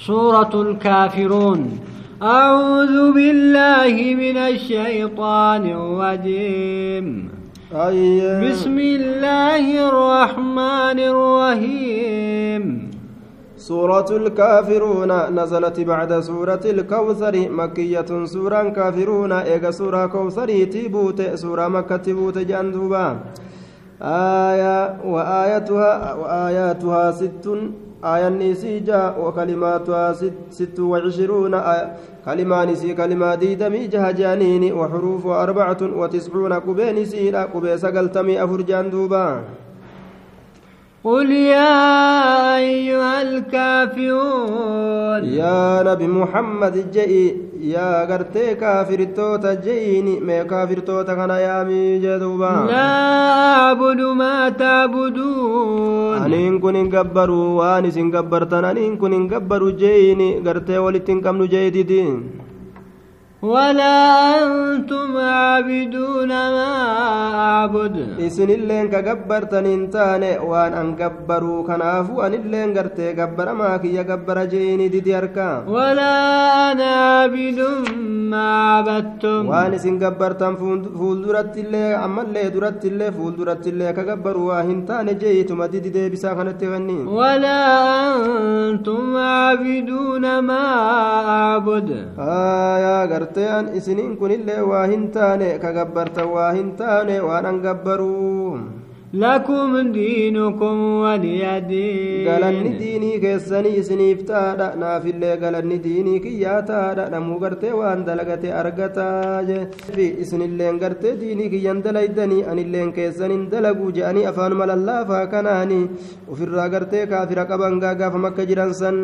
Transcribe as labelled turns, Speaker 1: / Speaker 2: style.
Speaker 1: سورة الكافرون. أعوذ بالله من الشيطان الرجيم. بسم الله الرحمن الرحيم.
Speaker 2: سورة الكافرون نزلت بعد سورة الكوثر مكية سورة كافرون إيجا سورة كوثر تيبوت سورة مكة تيبوت جندوبا آية وآياتها وآياتها ست. آية نسيجا وكلماتها ست, وعشرون آية كلمة نسي كلمة ديدمي جهجانين وحروف أربعة وتسعون كبين سيرا كبيس قلتمي أفرجان دوبا.
Speaker 1: قل يا أيها الكافرون.
Speaker 2: يا نبي محمد جئي. يا غرتي كافر توتا جئيني ما كافر توتا كان يا مي
Speaker 1: لا أعبد ما تعبدون
Speaker 2: أنين كن غبروا واني سن غبرتن أنين كن غبروا جئيني غرتي ولتن كم نجيدين
Speaker 1: ولا أنتم عابدون ما أعبد.
Speaker 2: إسن اللين كجبرتن إنتان وأن أنجبروا كنافو أن اللين قرتي جبر ما كي جبر جيني دي أركا
Speaker 1: ولا أنا عابد ما عبدتم.
Speaker 2: وأن إسن جبرتن فول درت اللي أما اللي درت اللي فول درت اللي كجبروا وهنتان جيت ما دي دي بسا كانت تغني
Speaker 1: ولا أنتم عابدون ما أعبد.
Speaker 2: آه يا قرتي gartee'an isiniin kunillee waa hin taane ka gabbartan waa hin taane waan an gabbaruu.
Speaker 1: Lakum diinukum waliya diin
Speaker 2: galanni diinii keessanii isiniif taadha naafillee galanni diinii kiyyaa taadha namuu gartee waan dalagate argataa je. Isinilleen gartee diinii kiyyan dalaydanii anilleen keessanin dalaguu je'anii afaanuma lallaafaa kanaanii ofirraa gartee kaafira qaban gaagaafam akka jiran san.